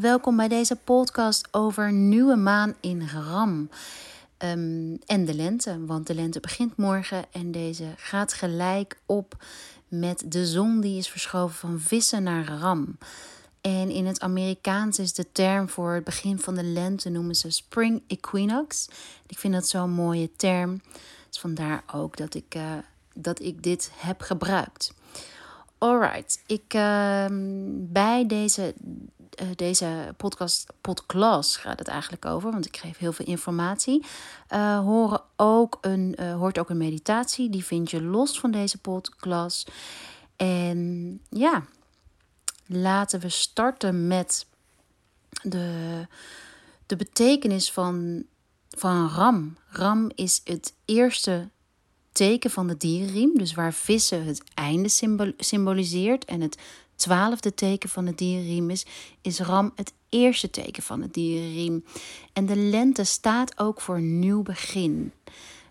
Welkom bij deze podcast over nieuwe maan in Ram. Ehm, en de lente, want de lente begint morgen en deze gaat gelijk op met de zon die is verschoven van vissen naar Ram. En in het Amerikaans is de term voor het begin van de lente noemen ze Spring Equinox. Ik vind dat zo'n mooie term. Dus vandaar ook dat ik, uh, dat ik dit heb gebruikt. Alright, ik uh, bij deze, deze podcast, podcast gaat het eigenlijk over, want ik geef heel veel informatie. Uh, horen ook een, hoort ook een meditatie, die vind je los van deze podcast. En ja, laten we starten met de, de betekenis van, van ram. Ram is het eerste teken van de dierenriem, dus waar vissen het einde symboliseert en het twaalfde teken van de dierenriem is, is ram het eerste teken van de dierenriem. En de lente staat ook voor nieuw begin.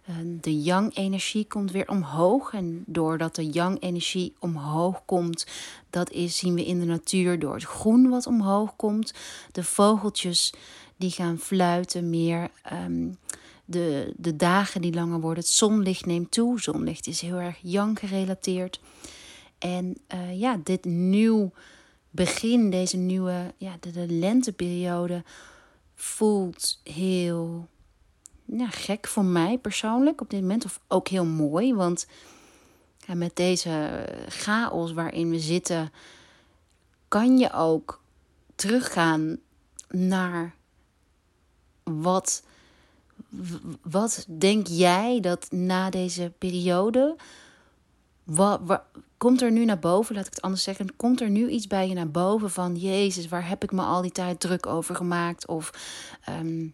Eh, de yang-energie komt weer omhoog. En doordat de yang-energie omhoog komt, dat is, zien we in de natuur door het groen wat omhoog komt. De vogeltjes die gaan fluiten meer. Ehm, de, de dagen die langer worden. Het zonlicht neemt toe. Zonlicht is heel erg yang gerelateerd. En uh, ja, dit nieuw begin, deze nieuwe, ja, de, de lenteperiode voelt heel ja, gek voor mij persoonlijk op dit moment. Of ook heel mooi, want met deze chaos waarin we zitten, kan je ook teruggaan naar wat, wat denk jij dat na deze periode, wat, wat, komt er nu naar boven, laat ik het anders zeggen, komt er nu iets bij je naar boven van, Jezus, waar heb ik me al die tijd druk over gemaakt? Of um,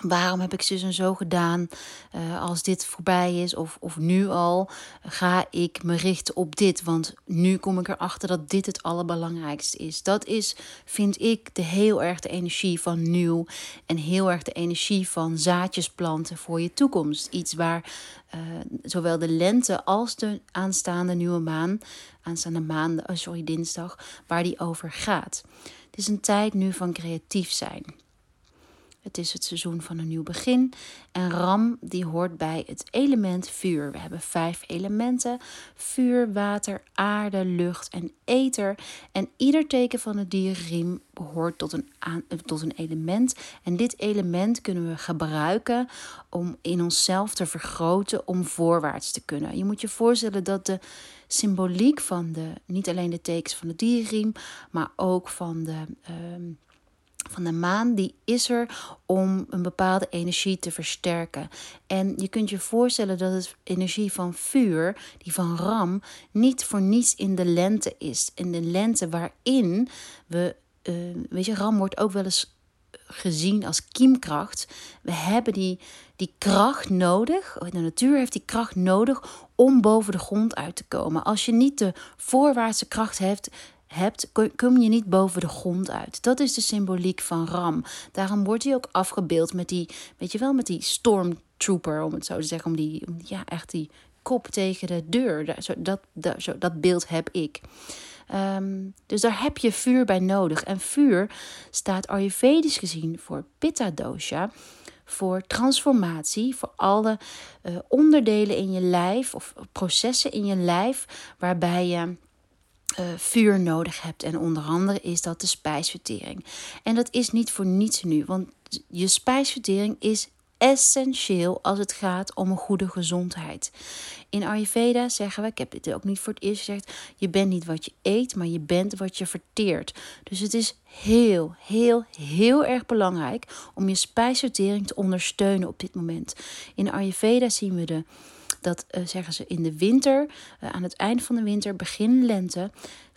Waarom heb ik zus en zo gedaan? Uh, als dit voorbij is of, of nu al, ga ik me richten op dit. Want nu kom ik erachter dat dit het allerbelangrijkste is. Dat is, vind ik, de heel erg de energie van nieuw. En heel erg de energie van zaadjes planten voor je toekomst. Iets waar uh, zowel de lente als de aanstaande nieuwe maan, aanstaande maan, oh sorry, dinsdag, waar die over gaat. Het is een tijd nu van creatief zijn. Het is het seizoen van een nieuw begin. En Ram die hoort bij het element vuur. We hebben vijf elementen: vuur, water, aarde, lucht en ether. En ieder teken van de dierriem behoort tot een, tot een element. En dit element kunnen we gebruiken om in onszelf te vergroten om voorwaarts te kunnen. Je moet je voorstellen dat de symboliek van de, niet alleen de tekens van de dierriem, maar ook van de. Uh, van de maan, die is er om een bepaalde energie te versterken. En je kunt je voorstellen dat het energie van vuur, die van ram, niet voor niets in de lente is. In de lente waarin we, uh, weet je, ram wordt ook wel eens gezien als kiemkracht. We hebben die, die kracht nodig, de natuur heeft die kracht nodig om boven de grond uit te komen. Als je niet de voorwaartse kracht hebt, hebt, kom je niet boven de grond uit. Dat is de symboliek van Ram. Daarom wordt hij ook afgebeeld met die, weet je wel, met die stormtrooper, om het zo te zeggen, om die, ja, echt die kop tegen de deur. Dat, dat, beeld heb ik. Ehm, dus daar heb je vuur bij nodig. En vuur staat Ayurvedisch gezien voor Pitta dosha, voor transformatie, voor alle uh, onderdelen in je lijf of processen in je lijf waarbij je uh, vuur nodig hebt. En onder andere is dat de spijsvertering. En dat is niet voor niets nu, want je spijsvertering is essentieel als het gaat om een goede gezondheid. In Ayurveda zeggen we, ik heb dit ook niet voor het eerst gezegd, je bent niet wat je eet, maar je bent wat je verteert. Dus het is heel, heel, heel erg belangrijk om je spijsvertering te ondersteunen op dit moment. In Ayurveda zien we de dat uh, zeggen ze in de winter, uh, aan het eind van de winter, begin lente,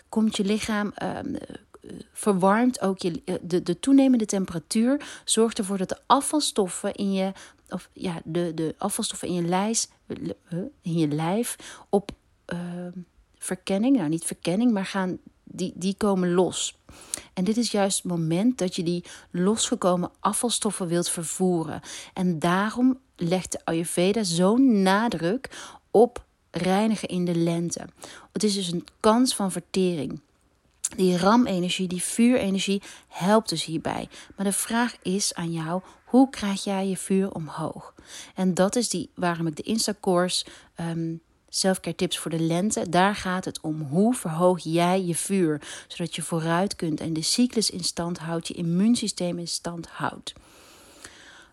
komt je lichaam. Uh, verwarmt ook je, de, de toenemende temperatuur zorgt ervoor dat de afvalstoffen in je, of ja, de, de afvalstoffen in je lijf, in je lijf op ehm, verkenning, nou niet verkenning, maar gaan, die, die komen los. En dit is juist het moment dat je die losgekomen afvalstoffen wilt vervoeren. En daarom legt de Ayurveda zo'n nadruk op reinigen in de lente. Het is dus een kans van vertering. Die ramenergie, die vuurenergie helpt dus hierbij. Maar de vraag is aan jou: hoe krijg jij je vuur omhoog? En dat is die waarom ik de Insta-course um, Selfcare tips voor de lente. Daar gaat het om. Hoe verhoog jij je vuur? Zodat je vooruit kunt en de cyclus in stand houdt, je immuunsysteem in stand houdt.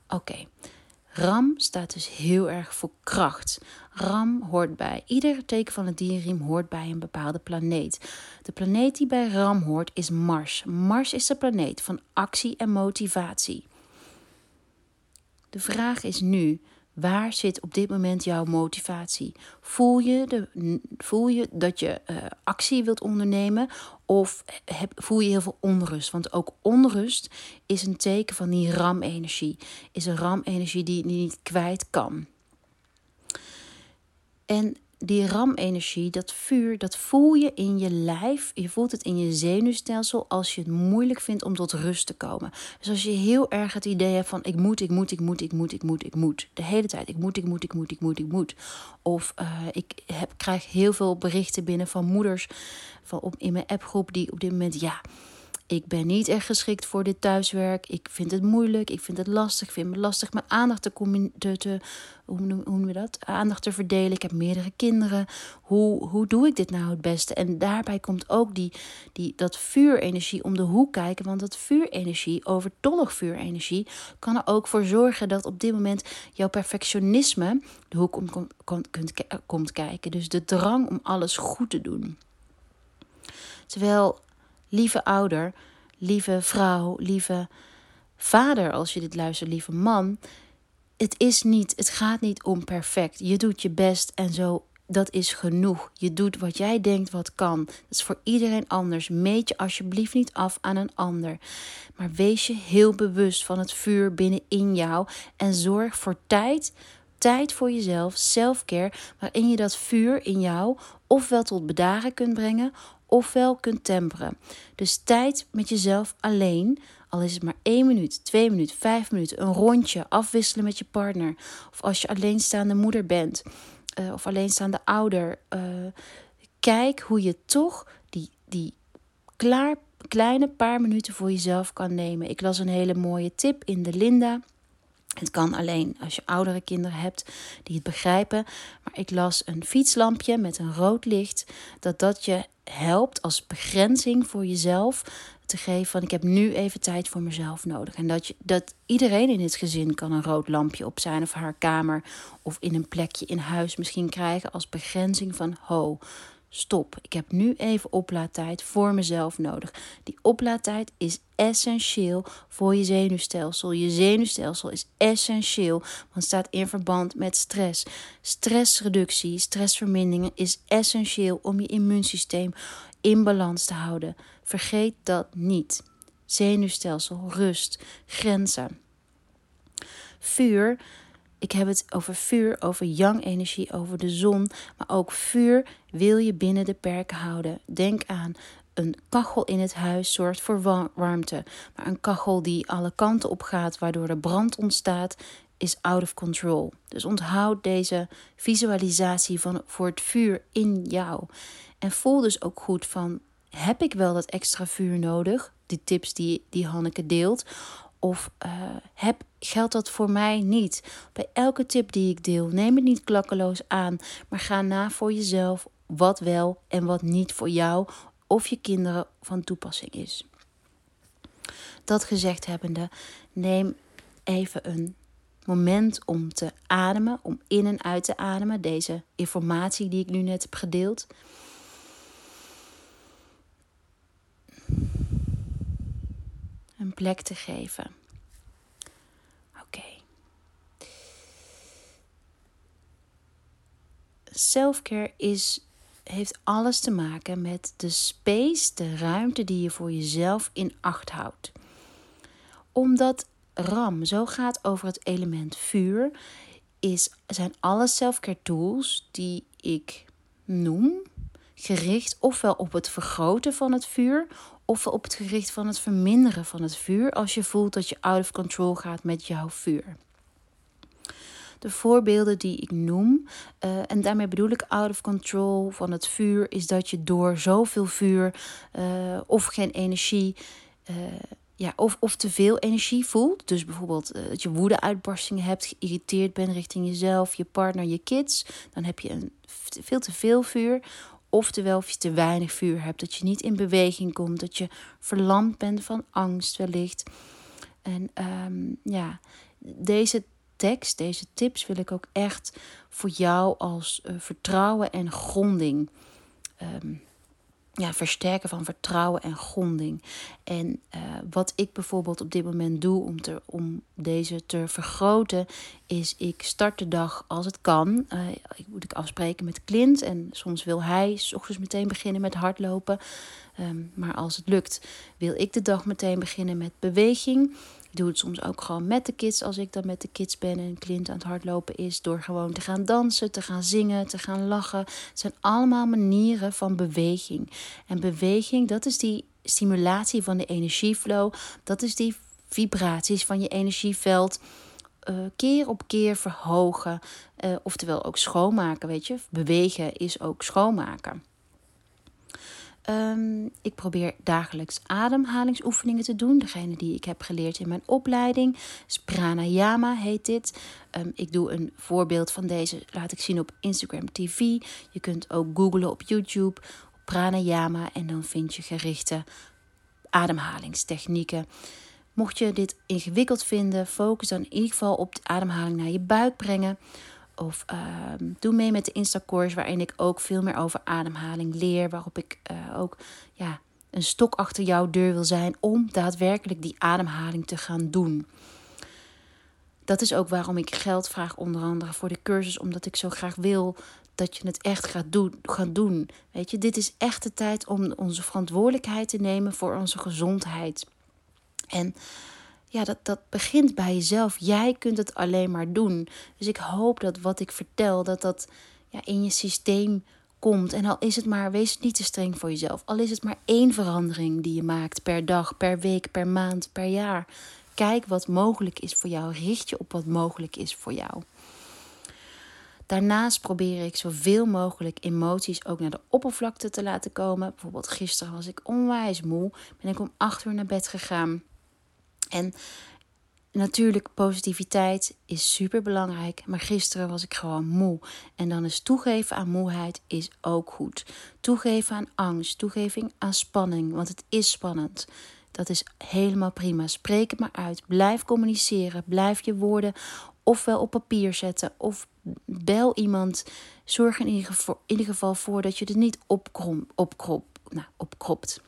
Oké. Ram staat dus heel erg voor kracht. Ram hoort bij ieder teken van het dierriem hoort bij een bepaalde planeet. De planeet die bij Ram hoort is Mars. Mars is de planeet van actie en motivatie. De vraag is nu: Waar zit op dit moment jouw motivatie? Voel je, de, voel je dat je uh, actie wilt ondernemen of heb, voel je heel veel onrust? Want ook onrust is een teken van die ramenergie. Is een ramenergie die je niet kwijt kan. En die ramenergie, dat vuur, dat voel je in je lijf. Je voelt het in je zenuwstelsel als je het moeilijk vindt om tot rust te komen. Dus als je heel erg het idee hebt van ik moet, ik moet, ik moet, ik moet, ik moet, ik moet. De hele tijd ik moet, ik moet, ik moet, ik moet, ik moet. Of uh, ik heb, krijg heel veel berichten binnen van moeders van op, in mijn appgroep die op dit moment ja ik ben niet echt geschikt voor dit thuiswerk. Ik vind het moeilijk. Ik vind het lastig. Ik vind het lastig mijn aandacht te, te, te hoe, noemen we dat? Aandacht te verdelen. Ik heb meerdere kinderen. Hoe, hoe doe ik dit nou het beste? En daarbij komt ook die, die, dat vuurenergie om de hoek kijken. Want dat vuurenergie, overtollig vuurenergie, kan er ook voor zorgen dat op dit moment jouw perfectionisme de hoek om kunt, komt kijken. Dus de drang om alles goed te doen. Terwijl lieve ouder, lieve vrouw, lieve vader, als je dit luistert, lieve man. Het is niet, het gaat niet om perfect. Je doet je best en zo, dat is genoeg. Je doet wat jij denkt wat kan. Dat is voor iedereen anders. Meet je alsjeblieft niet af aan een ander. Maar wees je heel bewust van het vuur binnenin jou en zorg voor tijd tijd voor jezelf, selfcare, waarin je dat vuur in jou ofwel tot bedaren kunt brengen ofwel kunt temperen. Dus tijd met jezelf alleen, al is het maar één minuut, twee minuten, vijf minuten, een rondje afwisselen met je partner. Of als je alleenstaande moeder bent uh, of alleenstaande ouder. Uh, kijk hoe je toch die, die klaar, kleine paar minuten voor jezelf kan nemen. Ik las een hele mooie tip in de Linda. Het kan alleen als je oudere kinderen hebt die het begrijpen. Maar ik las een fietslampje met een rood licht. Dat dat je helpt als begrenzing voor jezelf te geven van ik heb nu even tijd voor mezelf nodig. En dat, je, dat iedereen in het gezin kan een rood lampje op zijn of haar kamer of in een plekje in huis misschien krijgen als begrenzing van ho, stop. Ik heb nu even oplaadtijd voor mezelf nodig. Die oplaadtijd is essentieel voor je zenuwstelsel. Je zenuwstelsel is essentieel, want staat in verband met stress. Stressreductie, stressvermindering is essentieel om je immuunsysteem in balans te houden. Vergeet dat niet. Zenuwstelsel, rust, grenzen. Vuur ik heb het over vuur, over yang-energie, over de zon. Maar ook vuur wil je binnen de perken houden. Denk aan een kachel in het huis zorgt voor warmte. Maar een kachel die alle kanten op gaat, waardoor er brand ontstaat, is out of control. Dus onthoud deze visualisatie van, voor het vuur in jou. En voel dus ook goed van, heb ik wel dat extra vuur nodig? Die tips die, die Hanneke deelt. Of uh, heb, geldt dat voor mij niet? Bij elke tip die ik deel, neem het niet klakkeloos aan, maar ga na voor jezelf wat wel en wat niet voor jou of je kinderen van toepassing is. Dat gezegd hebbende, neem even een moment om te ademen, om in en uit te ademen. Deze informatie die ik nu net heb gedeeld. Een plek te geven. Oké. Okay. Selfcare is heeft alles te maken met de space, de ruimte die je voor jezelf in acht houdt. Omdat RAM zo gaat over het element vuur, is, zijn alle selfcare tools die ik noem gericht ofwel op het vergroten van het vuur of op het gericht van het verminderen van het vuur als je voelt dat je out of control gaat met jouw vuur. de voorbeelden die ik noem, uh, en daarmee bedoel ik out of control van het vuur, is dat je door zoveel vuur uh, of geen energie. Uh, ja, of, of te veel energie voelt. Dus bijvoorbeeld dat je woede-uitbarstingen hebt, geïrriteerd bent richting jezelf, je partner, je kids. Dan heb je een, veel te veel vuur. Oftewel, of je te weinig vuur hebt, dat je niet in beweging komt, dat je verlamd bent van angst wellicht. En um, ja, deze tekst, deze tips wil ik ook echt voor jou als uh, vertrouwen en gronding um, ja, versterken van vertrouwen en gronding. En uh, wat ik bijvoorbeeld op dit moment doe om, te, om deze te vergroten, is ik start de dag als het kan. Uh, ik moet ik afspreken met Clint en soms wil hij s ochtends meteen beginnen met hardlopen. Um, maar als het lukt, wil ik de dag meteen beginnen met beweging. Ik doe het soms ook gewoon met de kids als ik dan met de kids ben en Clint aan het hardlopen is. Door gewoon te gaan dansen, te gaan zingen, te gaan lachen. Het zijn allemaal manieren van beweging. En beweging, dat is die stimulatie van de energieflow. Dat is die vibraties van je energieveld. Uh, keer op keer verhogen. Uh, oftewel ook schoonmaken, weet je. Bewegen is ook schoonmaken. Um, ik probeer dagelijks ademhalingsoefeningen te doen. Degene die ik heb geleerd in mijn opleiding. Pranayama heet dit. Um, ik doe een voorbeeld van deze, laat ik zien op Instagram TV. Je kunt ook googlen op YouTube. Pranayama en dan vind je gerichte ademhalingstechnieken. Mocht je dit ingewikkeld vinden, focus dan in ieder geval op de ademhaling naar je buik brengen. Of uh, doe mee met de Instacourse, waarin ik ook veel meer over ademhaling leer. Waarop ik uh, ook ja, een stok achter jouw deur wil zijn om daadwerkelijk die ademhaling te gaan doen. Dat is ook waarom ik geld vraag, onder andere voor de cursus, omdat ik zo graag wil dat je het echt gaat doen, gaan doen. Weet je, dit is echt de tijd om onze verantwoordelijkheid te nemen voor onze gezondheid. En ja, dat, dat begint bij jezelf. Jij kunt het alleen maar doen. Dus ik hoop dat wat ik vertel, dat dat ja, in je systeem komt. En al is het maar, wees niet te streng voor jezelf. Al is het maar één verandering die je maakt per dag, per week, per maand, per jaar. Kijk wat mogelijk is voor jou. Richt je op wat mogelijk is voor jou. Daarnaast probeer ik zoveel mogelijk emoties ook naar de oppervlakte te laten komen. Bijvoorbeeld gisteren was ik onwijs moe. Ben ik om acht uur naar bed gegaan. En natuurlijk, positiviteit is super belangrijk. Maar gisteren was ik gewoon moe. En dan is toegeven aan moeheid is ook goed. Toegeven aan angst, toegeving aan spanning. Want het is spannend. Dat is helemaal prima. Spreek het maar uit. Blijf communiceren. Blijf je woorden ofwel op papier zetten of bel iemand. Zorg in ieder geval, in ieder geval voor dat je het niet opkrop, nou, opkropt.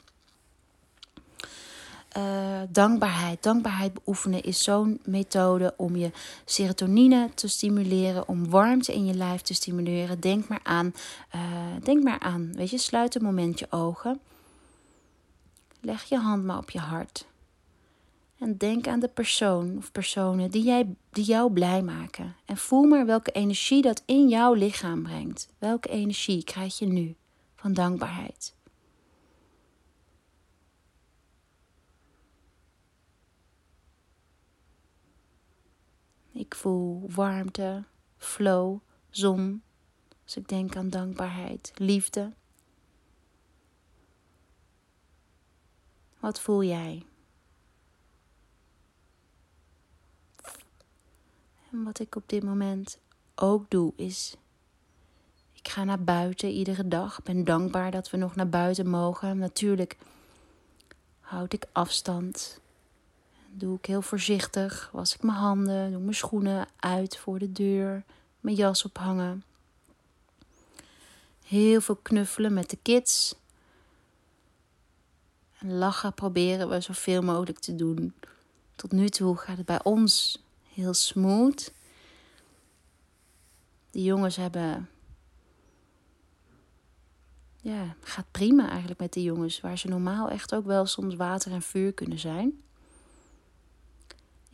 Uh, dankbaarheid. Dankbaarheid beoefenen is zo'n methode om je serotonine te stimuleren, om warmte in je lijf te stimuleren. Denk maar aan, uh, denk maar aan, weet je, sluit een moment je ogen. Leg je hand maar op je hart. En denk aan de persoon of personen die, jij, die jou blij maken. En voel maar welke energie dat in jouw lichaam brengt. Welke energie krijg je nu van dankbaarheid? Voel warmte, flow, zon. Als ik denk aan dankbaarheid, liefde. Wat voel jij? En wat ik op dit moment ook doe is. Ik ga naar buiten iedere dag. Ik ben dankbaar dat we nog naar buiten mogen. Natuurlijk houd ik afstand. Doe ik heel voorzichtig. Was ik mijn handen. Doe mijn schoenen uit voor de deur. Mijn jas ophangen. Heel veel knuffelen met de kids. En lachen proberen we zoveel mogelijk te doen. Tot nu toe gaat het bij ons heel smooth. De jongens hebben. Ja, gaat prima eigenlijk met de jongens. Waar ze normaal echt ook wel soms water en vuur kunnen zijn.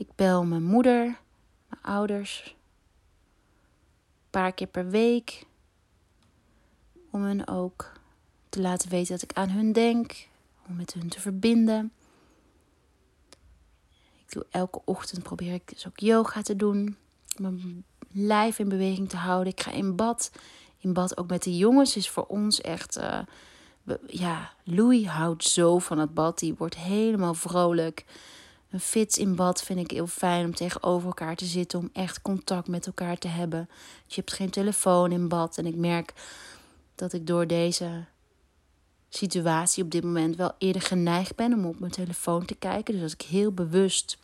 Ik bel mijn moeder, mijn ouders. Een paar keer per week. Om hen ook te laten weten dat ik aan hun denk. Om met hun te verbinden doe elke ochtend probeer ik dus ook yoga te doen. Mijn lijf in beweging te houden. Ik ga in bad. In bad ook met de jongens is voor ons echt. Uh, ja, Louis houdt zo van het bad. Die wordt helemaal vrolijk. Een fits in bad vind ik heel fijn om tegenover elkaar te zitten. Om echt contact met elkaar te hebben. Je hebt geen telefoon in bad. En ik merk dat ik door deze situatie op dit moment wel eerder geneigd ben om op mijn telefoon te kijken. Dus dat ik heel bewust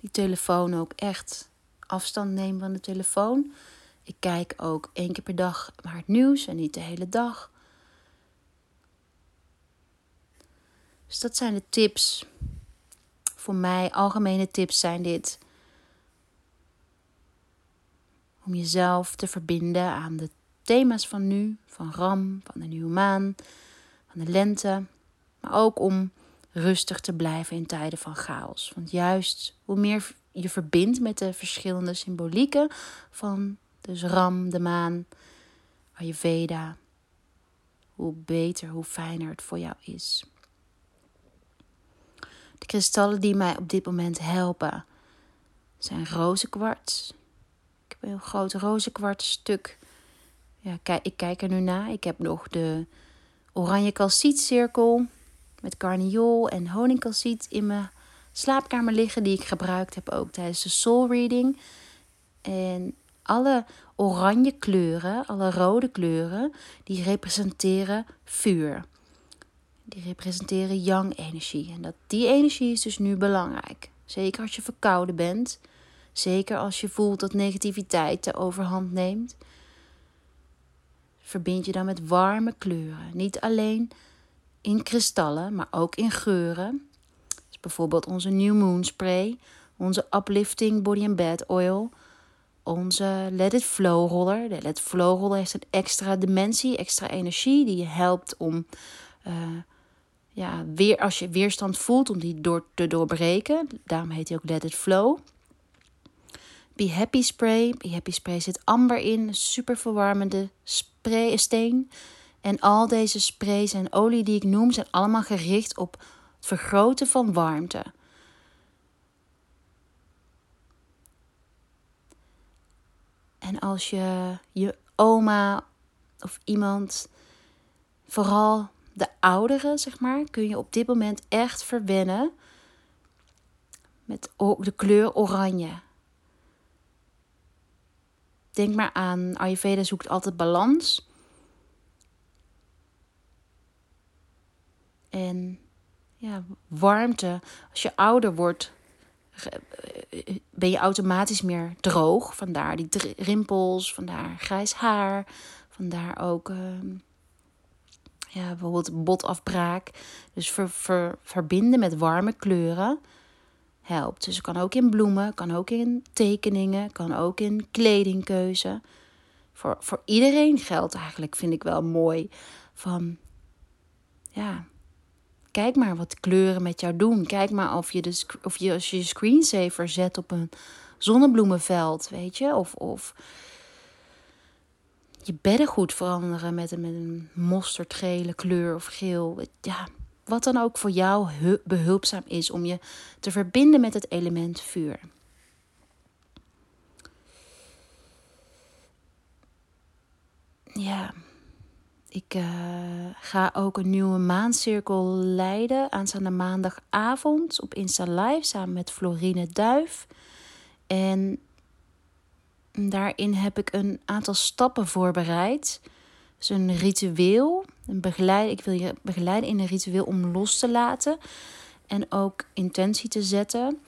die telefoon ook echt afstand neem van de telefoon. Ik kijk ook één keer per dag naar het nieuws en niet de hele dag. Dus dat zijn de tips. Voor mij, algemene tips zijn dit. Om jezelf te verbinden aan de thema's van nu, van Ram, van de nieuwe maan, van de lente. Maar ook om rustig te blijven in tijden van chaos. Want juist hoe meer je verbindt met de verschillende symbolieken van dus Ram, de maan, Ayurveda, hoe beter, hoe fijner het voor jou is. De kristallen die mij op dit moment helpen zijn rozenkwarts. Ik heb een heel groot rozenkwarts stuk. Ja, ik kijk er nu naar. Ik heb nog de oranje calcietcirkel met carniol en honingcalciet in mijn slaapkamer liggen. Die ik gebruikt heb ook tijdens de soul reading. En alle oranje kleuren, alle rode kleuren, die representeren vuur. Die representeren yang-energie. En dat, die energie is dus nu belangrijk. Zeker als je verkouden bent. Zeker als je voelt dat negativiteit de overhand neemt. Verbind je dan met warme kleuren. Niet alleen in kristallen, maar ook in geuren. Dus bijvoorbeeld onze New Moon Spray, onze Uplifting Body and Bed Oil, onze Let It Flow roller. De Let It Flow roller heeft een extra dimensie, extra energie die je helpt om, uh, ja, weer, als je weerstand voelt, om die door te doorbreken. Daarom heet hij ook Let It Flow. Be Happy Spray. Be Happy Spray zit amber in, super verwarmende spray, steen. En al deze sprays en olie die ik noem zijn allemaal gericht op het vergroten van warmte. En als je je oma of iemand, vooral de ouderen, zeg maar, kun je op dit moment echt verwennen met de kleur oranje. Denk maar aan Ayurveda zoekt altijd balans. En ja, warmte. Als je ouder wordt, ben je automatisch meer droog. Vandaar die rimpels, vandaar grijs haar, vandaar ook uh, ja, bijvoorbeeld botafbraak. Dus ver, verbinden met warme kleuren helpt. Dus het kan ook in bloemen, kan ook in tekeningen, kan ook in kledingkeuze. Voor, voor iedereen geldt eigenlijk, vind ik wel mooi. Van ja, Kijk maar wat kleuren met jou doen. Kijk maar of je, de, of je als je je screensaver zet op een zonnebloemenveld, weet je. Of, of je beddengoed veranderen met een, met een mosterdgele kleur of geel. Ja, wat dan ook voor jou behulpzaam is om je te verbinden met het element vuur. Ja. Ik uh, ga ook een nieuwe maancirkel leiden aanstaande maandagavond op Insta Live samen met Florine Duif. En daarin heb ik een aantal stappen voorbereid. Dus een ritueel. Een begeleid, ik wil je begeleiden in een ritueel om los te laten. En ook intentie te zetten.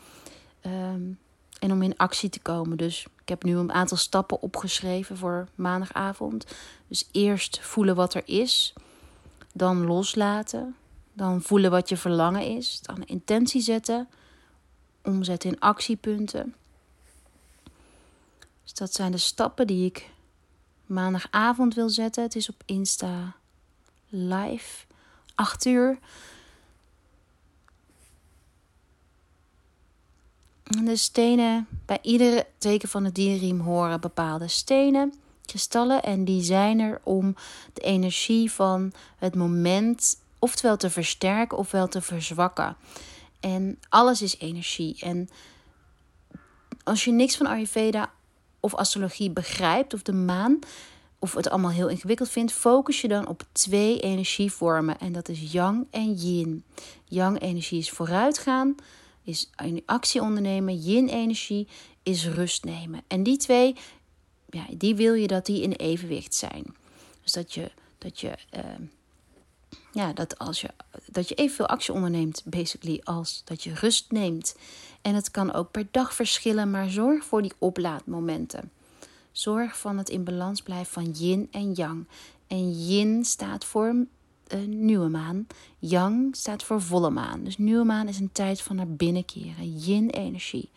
Um, en om in actie te komen. Dus ik heb nu een aantal stappen opgeschreven voor maandagavond. Dus eerst voelen wat er is, dan loslaten, dan voelen wat je verlangen is, dan intentie zetten, omzetten in actiepunten. Dat zijn de stappen die ik maandagavond wil zetten. Het is op Insta live, 8 uur. De stenen, bij iedere teken van het dierriem horen bepaalde stenen, kristallen. En die zijn er om de energie van het moment oftewel te versterken ofwel te verzwakken. En alles is energie. En als je niks van Ayurveda of astrologie begrijpt of de maan of het allemaal heel ingewikkeld vindt, focus je dan op twee energievormen en dat is yang en yin. Yang energie is vooruitgaan, is actie ondernemen. Yin energie is rust nemen. En die twee, ja, die wil je dat die in evenwicht zijn. Dus dat je, dat je, uh, ja, dat als je, dat je evenveel actie onderneemt, basically, als dat je rust neemt. En het kan ook per dag verschillen, maar zorg voor die oplaadmomenten. Zorg van het in balans blijven van yin en yang. En yin staat voor een nieuwe maan. Yang staat voor volle maan. Dus nieuwe maan is een tijd van naar binnen keren. Yin-energie.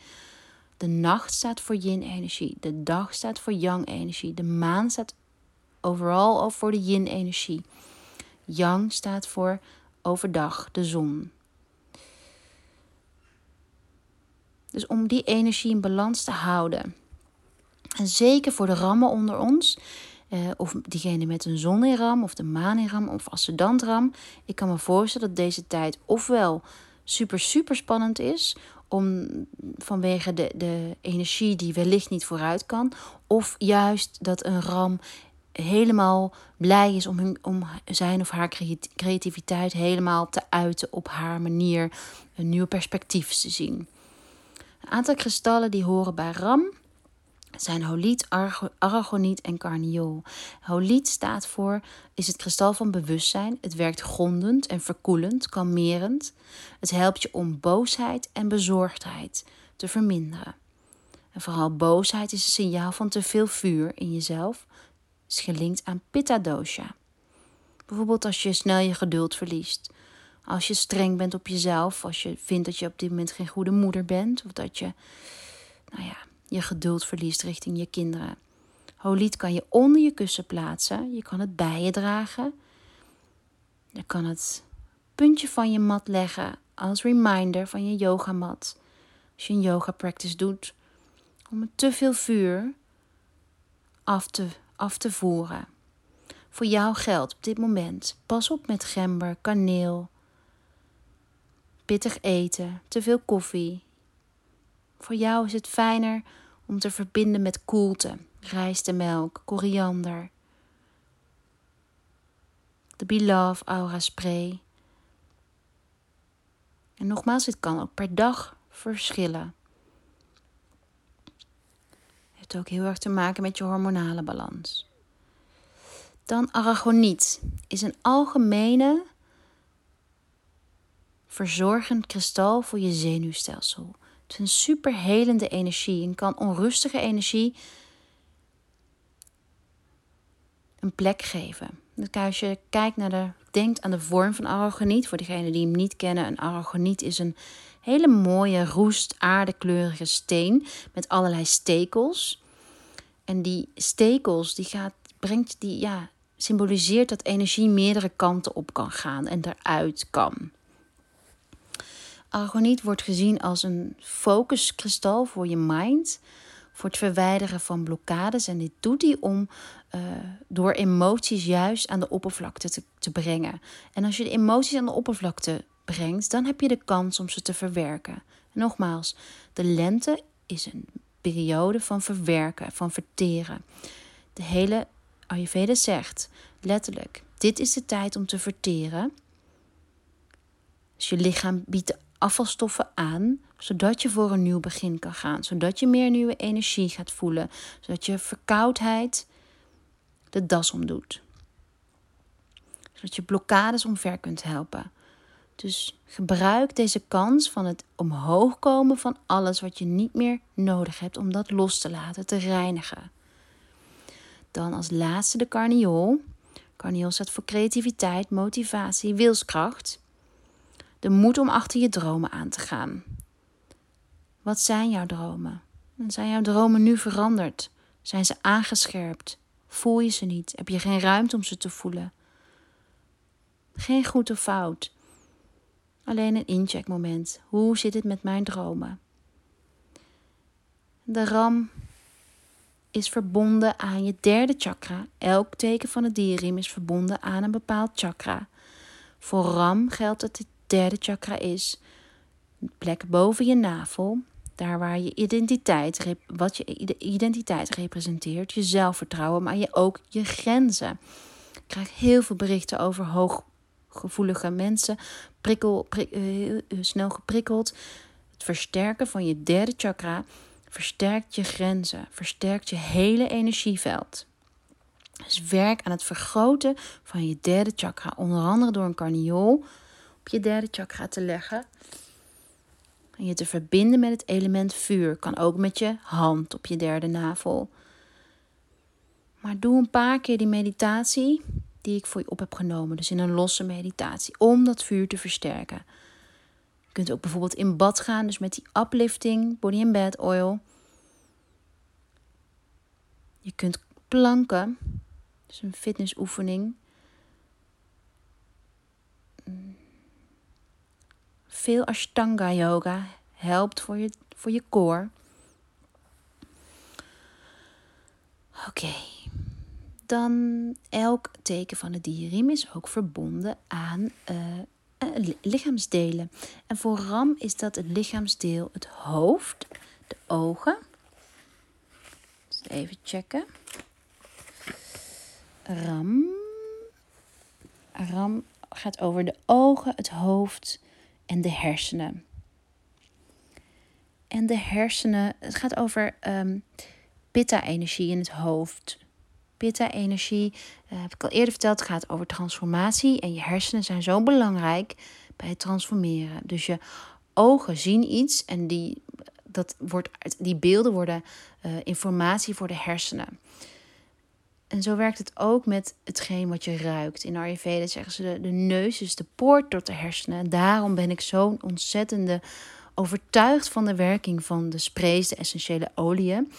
De nacht staat voor yin-energie. De dag staat voor yang-energie. De maan staat overal voor de yin-energie. Yang staat voor overdag, de zon. Dus om die energie in balans te houden. En zeker voor de rammen onder ons, uh, of diegene met een zon in ram, of de maan in ram, of ascendant ram. Ik kan me voorstellen dat deze tijd ofwel super, super spannend is, om, vanwege de, de energie die wellicht niet vooruit kan. Of juist dat een ram helemaal blij is om, hun, om zijn of haar creativiteit helemaal te uiten op haar manier, een nieuw perspectief te zien. Een aantal kristallen die horen bij ram zijn holiet, aragoniet en carniol. Holiet staat voor is het kristal van bewustzijn. Het werkt grondend en verkoelend, kalmerend. Het helpt je om boosheid en bezorgdheid te verminderen. En vooral boosheid is een signaal van te veel vuur in jezelf. Is gelinkt aan pitta dosha. Bijvoorbeeld als je snel je geduld verliest. Als je streng bent op jezelf. Als je vindt dat je op dit moment geen goede moeder bent. Of dat je, nou ja, je geduld verliest richting je kinderen. Holiet kan je onder je kussen plaatsen. Je kan het bij je dragen. Je kan het puntje van je mat leggen als reminder van je yogamat. Als je een yoga practice doet. Om het te veel vuur af te, af te voeren. Voor jou geldt op dit moment. Pas op met gember, kaneel, pittig eten, te veel koffie. Voor jou is het fijner om te verbinden met koelte, rijstemelk, koriander. De Beloved Aura Spray. En nogmaals, dit kan ook per dag verschillen. Heeft ook heel erg te maken met je hormonale balans. Dan aragoniet is een algemene verzorgend kristal voor je zenuwstelsel. Het is een super helende energie en kan onrustige energie een plek geven. Dus als je kijkt naar de, denkt aan de vorm van aragoniet, voor degenen die hem niet kennen, een aragoniet is een hele mooie roest aardekleurige steen met allerlei stekels. En die stekels, die gaat, brengt die, ja, symboliseert dat energie meerdere kanten op kan gaan en eruit kan. Argoniet wordt gezien als een focuskristal voor je mind, voor het verwijderen van blokkades. En dit doet hij om uh, door emoties juist aan de oppervlakte te, te brengen. En als je de emoties aan de oppervlakte brengt, dan heb je de kans om ze te verwerken. nogmaals, de lente is een periode van verwerken, van verteren. De hele Ayurveda zegt letterlijk: dit is de tijd om te verteren. Dus je lichaam biedt afvalstoffen aan, zodat je voor een nieuw begin kan gaan, zodat je meer nieuwe energie gaat voelen, zodat je verkoudheid de das omdoet. Zodat je blokkades omver kunt helpen. Dus gebruik deze kans van het omhoog komen van alles wat je niet meer nodig hebt om dat los te laten, te reinigen. Dan als laatste de carniol. Carniol staat voor creativiteit, motivatie, wilskracht de moed om achter je dromen aan te gaan. Wat zijn jouw dromen? zijn jouw dromen nu veranderd? Zijn ze aangescherpt? Voel je ze niet? Heb je geen ruimte om ze te voelen? Geen goed of fout. Alleen een incheckmoment. Hoe zit het met mijn dromen? De ram is verbonden aan je derde chakra. Elk teken van het dierriem is verbonden aan een bepaald chakra. Voor ram geldt dat het derde chakra is een plek boven je navel, Daar waar je identiteit, wat je identiteit representeert, je zelfvertrouwen, maar je ook je grenzen. Ik krijg heel veel berichten over hooggevoelige mensen, prikkel, uh, snel geprikkeld. Het versterken van je derde chakra versterkt je grenzen, versterkt je hele energieveld. Dus werk aan het vergroten van je derde chakra, onder andere door een carniol op je derde chakra te leggen. En je te verbinden met het element vuur. Kan ook met je hand op je derde navel. Maar doe een paar keer die meditatie die ik voor je op heb genomen. Dus in een losse meditatie. Om dat vuur te versterken. Je kunt ook bijvoorbeeld in bad gaan. Dus met die uplifting, body and bed oil. Je kunt planken. Dus een fitnessoefening. Veel Ashtanga yoga helpt voor je, voor je core. Oké. Dan elk teken van de dierriem is ook verbonden aan uh, lichaamsdelen. En voor Ram is dat het lichaamsdeel het hoofd, de ogen. Dus even checken. Ram. Ram gaat over de ogen, het hoofd en de hersenen. En de hersenen, het gaat over um, pitta-energie in het hoofd. Pitta-energie, uh, heb ik al eerder verteld, gaat over transformatie. En je hersenen zijn zo belangrijk bij het transformeren. Dus je ogen zien iets en die, dat wordt, die beelden worden uh, informatie voor de hersenen. En zo werkt het ook met hetgeen wat je ruikt. In Ayurveda zeggen ze de, neus is de poort tot de hersenen. En daarom ben ik zo'n ontzettende overtuigd van de werking van de sprays, de essentiële oliën.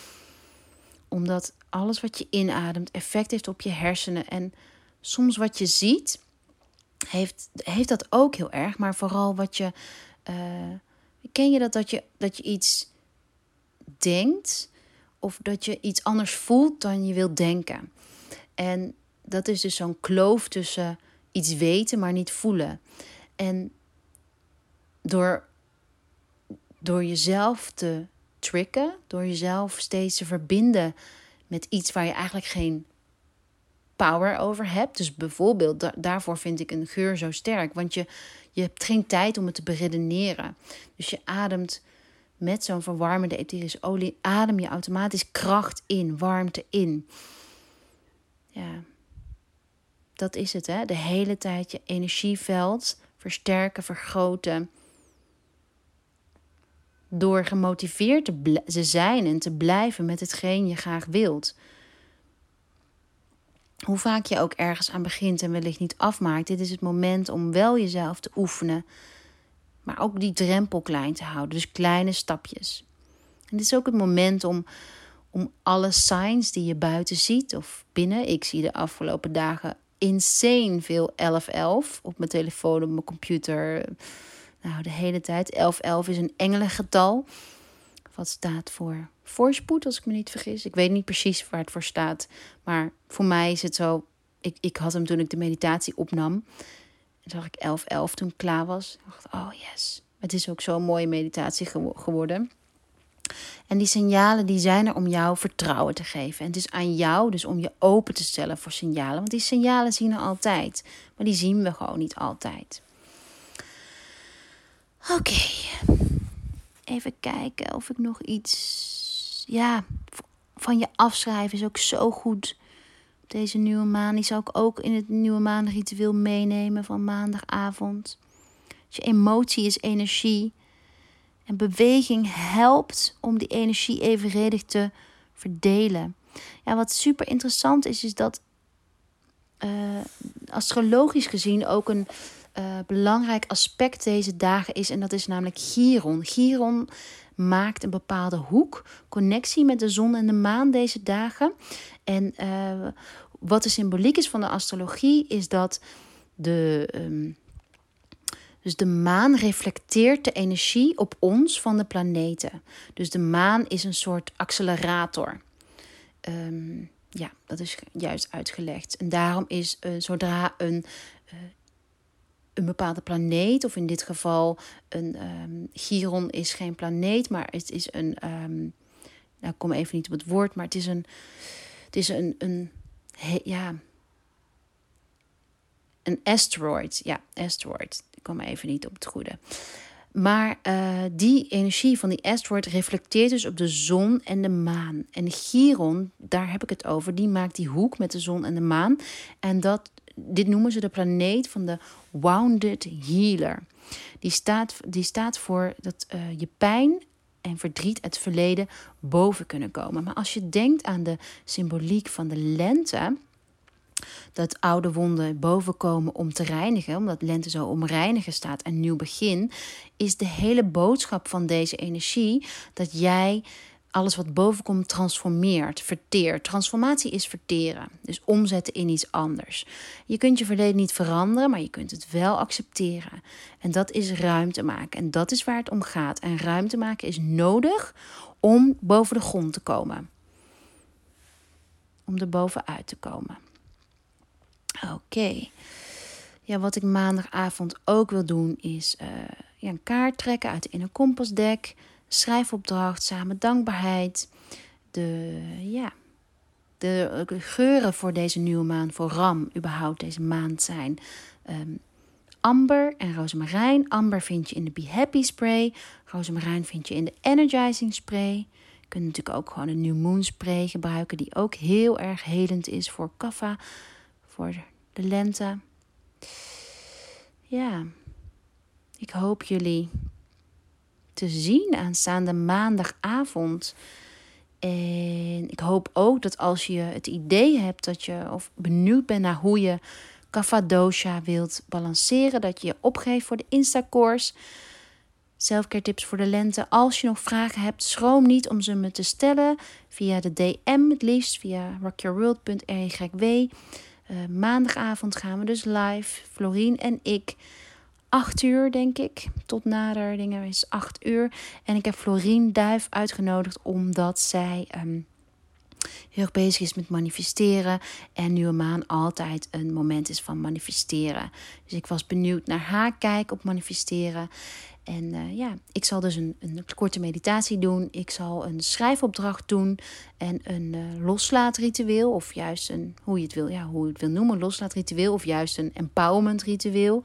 Omdat alles wat je inademt effect heeft op je hersenen. En soms wat je ziet, heeft, heeft dat ook heel erg. Maar vooral wat je. Uh, ken je dat, dat je, dat je iets denkt of dat je iets anders voelt dan je wilt denken. En dat is dus zo'n kloof tussen iets weten, maar niet voelen. En door, door jezelf te tricken, door jezelf steeds te verbinden met iets waar je eigenlijk geen power over hebt. Dus bijvoorbeeld, daarvoor vind ik een geur zo sterk. Want je, je hebt geen tijd om het te beredeneren. Dus je ademt met zo'n verwarmende etherische olie, adem je automatisch kracht in, warmte in ja, dat is het, hè? De hele tijd je energieveld versterken, vergroten. Door gemotiveerd te, zijn en te blijven met hetgeen je graag wilt. Hoe vaak je ook ergens aan begint en wellicht niet afmaakt, dit is het moment om wel jezelf te oefenen. Maar ook die drempel klein te houden, dus kleine stapjes. En dit is ook het moment om om alle signs die je buiten ziet of binnen. Ik zie de afgelopen dagen insane veel 1111 op mijn telefoon, op mijn computer. Nou, de hele tijd. 1111 is een engelengetal. Wat staat voor voorspoed, als ik me niet vergis. Ik weet niet precies waar het voor staat. Maar voor mij is het zo. Ik, ik had hem toen ik de meditatie opnam. En zag ik 1111 toen ik klaar was. Ik dacht, oh yes. Het is ook zo'n mooie meditatie geworden. En die signalen die zijn er om jou vertrouwen te geven. En het is aan jou dus om je open te stellen voor signalen. Want die signalen zien er altijd. Maar die zien we gewoon niet altijd. Oké. Even kijken of ik nog iets. Ja, van je afschrijven is ook zo goed. Deze nieuwe maan. Die zou ik ook in het nieuwe maanritueel meenemen van maandagavond. je emotie is energie. En beweging helpt om die energie evenredig te verdelen. Ja, wat super interessant is, is dat uh, astrologisch gezien ook een uh, belangrijk aspect deze dagen is. En dat is namelijk Chiron. Chiron maakt een bepaalde hoek, connectie met de zon en de maan deze dagen. En uh, wat de symboliek is van de astrologie, is dat de. Um, dus de maan reflecteert de energie op ons van de planeten. Dus de maan is een soort accelerator. Ehm, ja, dat is juist uitgelegd. En daarom is uh, zodra een, een bepaalde planeet, of in dit geval een um, Chiron is geen planeet, maar het is een. Um, nou, ik kom even niet op het woord, maar het is een. Het is een. een ja. Een asteroid. Ja, asteroid. Ik kom even niet op het goede. Maar uh, die energie van die asteroid reflecteert dus op de zon en de maan. En Chiron, daar heb ik het over, die maakt die hoek met de zon en de maan. En dat, dit noemen ze de planeet van de Wounded Healer. Die staat, die staat voor dat uh, je pijn en verdriet uit het verleden boven kunnen komen. Maar als je denkt aan de symboliek van de lente, dat oude wonden bovenkomen om te reinigen, omdat lente zo om reinigen staat en nieuw begin, is de hele boodschap van deze energie dat jij alles wat bovenkomt transformeert, verteert. Transformatie is verteren, dus omzetten in iets anders. Je kunt je verleden niet veranderen, maar je kunt het wel accepteren. En dat is ruimte maken. En dat is waar het om gaat. En ruimte maken is nodig om boven de grond te komen. Om er bovenuit te komen. Oké. Ja, wat ik maandagavond ook wil doen is uh, ja, een kaart trekken uit de inner kompasdek. Schrijfopdracht, samen dankbaarheid. De, ja, de geuren voor deze nieuwe maand, voor Ram überhaupt deze maand zijn. Um, amber en rozemarijn. Amber vind je in de Be Happy spray. Rozemarijn vind je in de Energizing spray. Je kunt natuurlijk ook gewoon een New Moon spray gebruiken, die ook heel erg helend is voor kaffa voor de lente. Ja, ik hoop jullie te zien aanstaande maandagavond. En ik hoop ook dat als je het idee hebt dat je of benieuwd bent naar hoe je Kapha Dosha wilt balanceren, dat je je opgeeft voor de Insta-course. Zelfcare tips voor de lente. Als je nog vragen hebt, schroom niet om ze me te stellen via de DM, het liefst via rockyourworld.ryw. Uh, maandagavond gaan we dus live. Florien en ik. 8 uur, denk ik. Tot nader dingen is 8 uur. En ik heb Florien Duif uitgenodigd omdat zij um, heel erg bezig is met manifesteren. En nieuwe maan altijd een moment is van manifesteren. Dus ik was benieuwd naar haar kijk op manifesteren. En uh, ja, ik zal dus een, een korte meditatie doen. Ik zal een schrijfopdracht doen en een uh, loslaatritueel. Of juist een, hoe je het wil, ja, hoe je het wil noemen, loslaatritueel. Of juist een empowerment ritueel.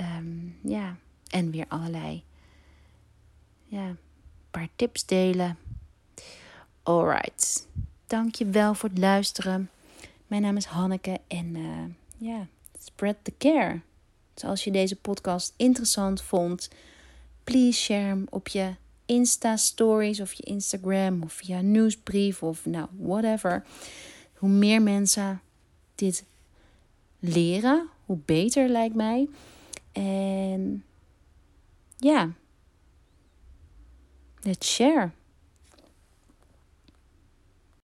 Um, ja, en weer allerlei, ja, paar tips delen. Alright, dankjewel voor het luisteren. Mijn naam is Hanneke en uh, ja, spread the care. Dus als je deze podcast interessant vond, please share hem op je Insta-stories of je Instagram of via nieuwsbrief of nou, whatever. Hoe meer mensen dit leren, hoe beter lijkt mij. En ja, let's share.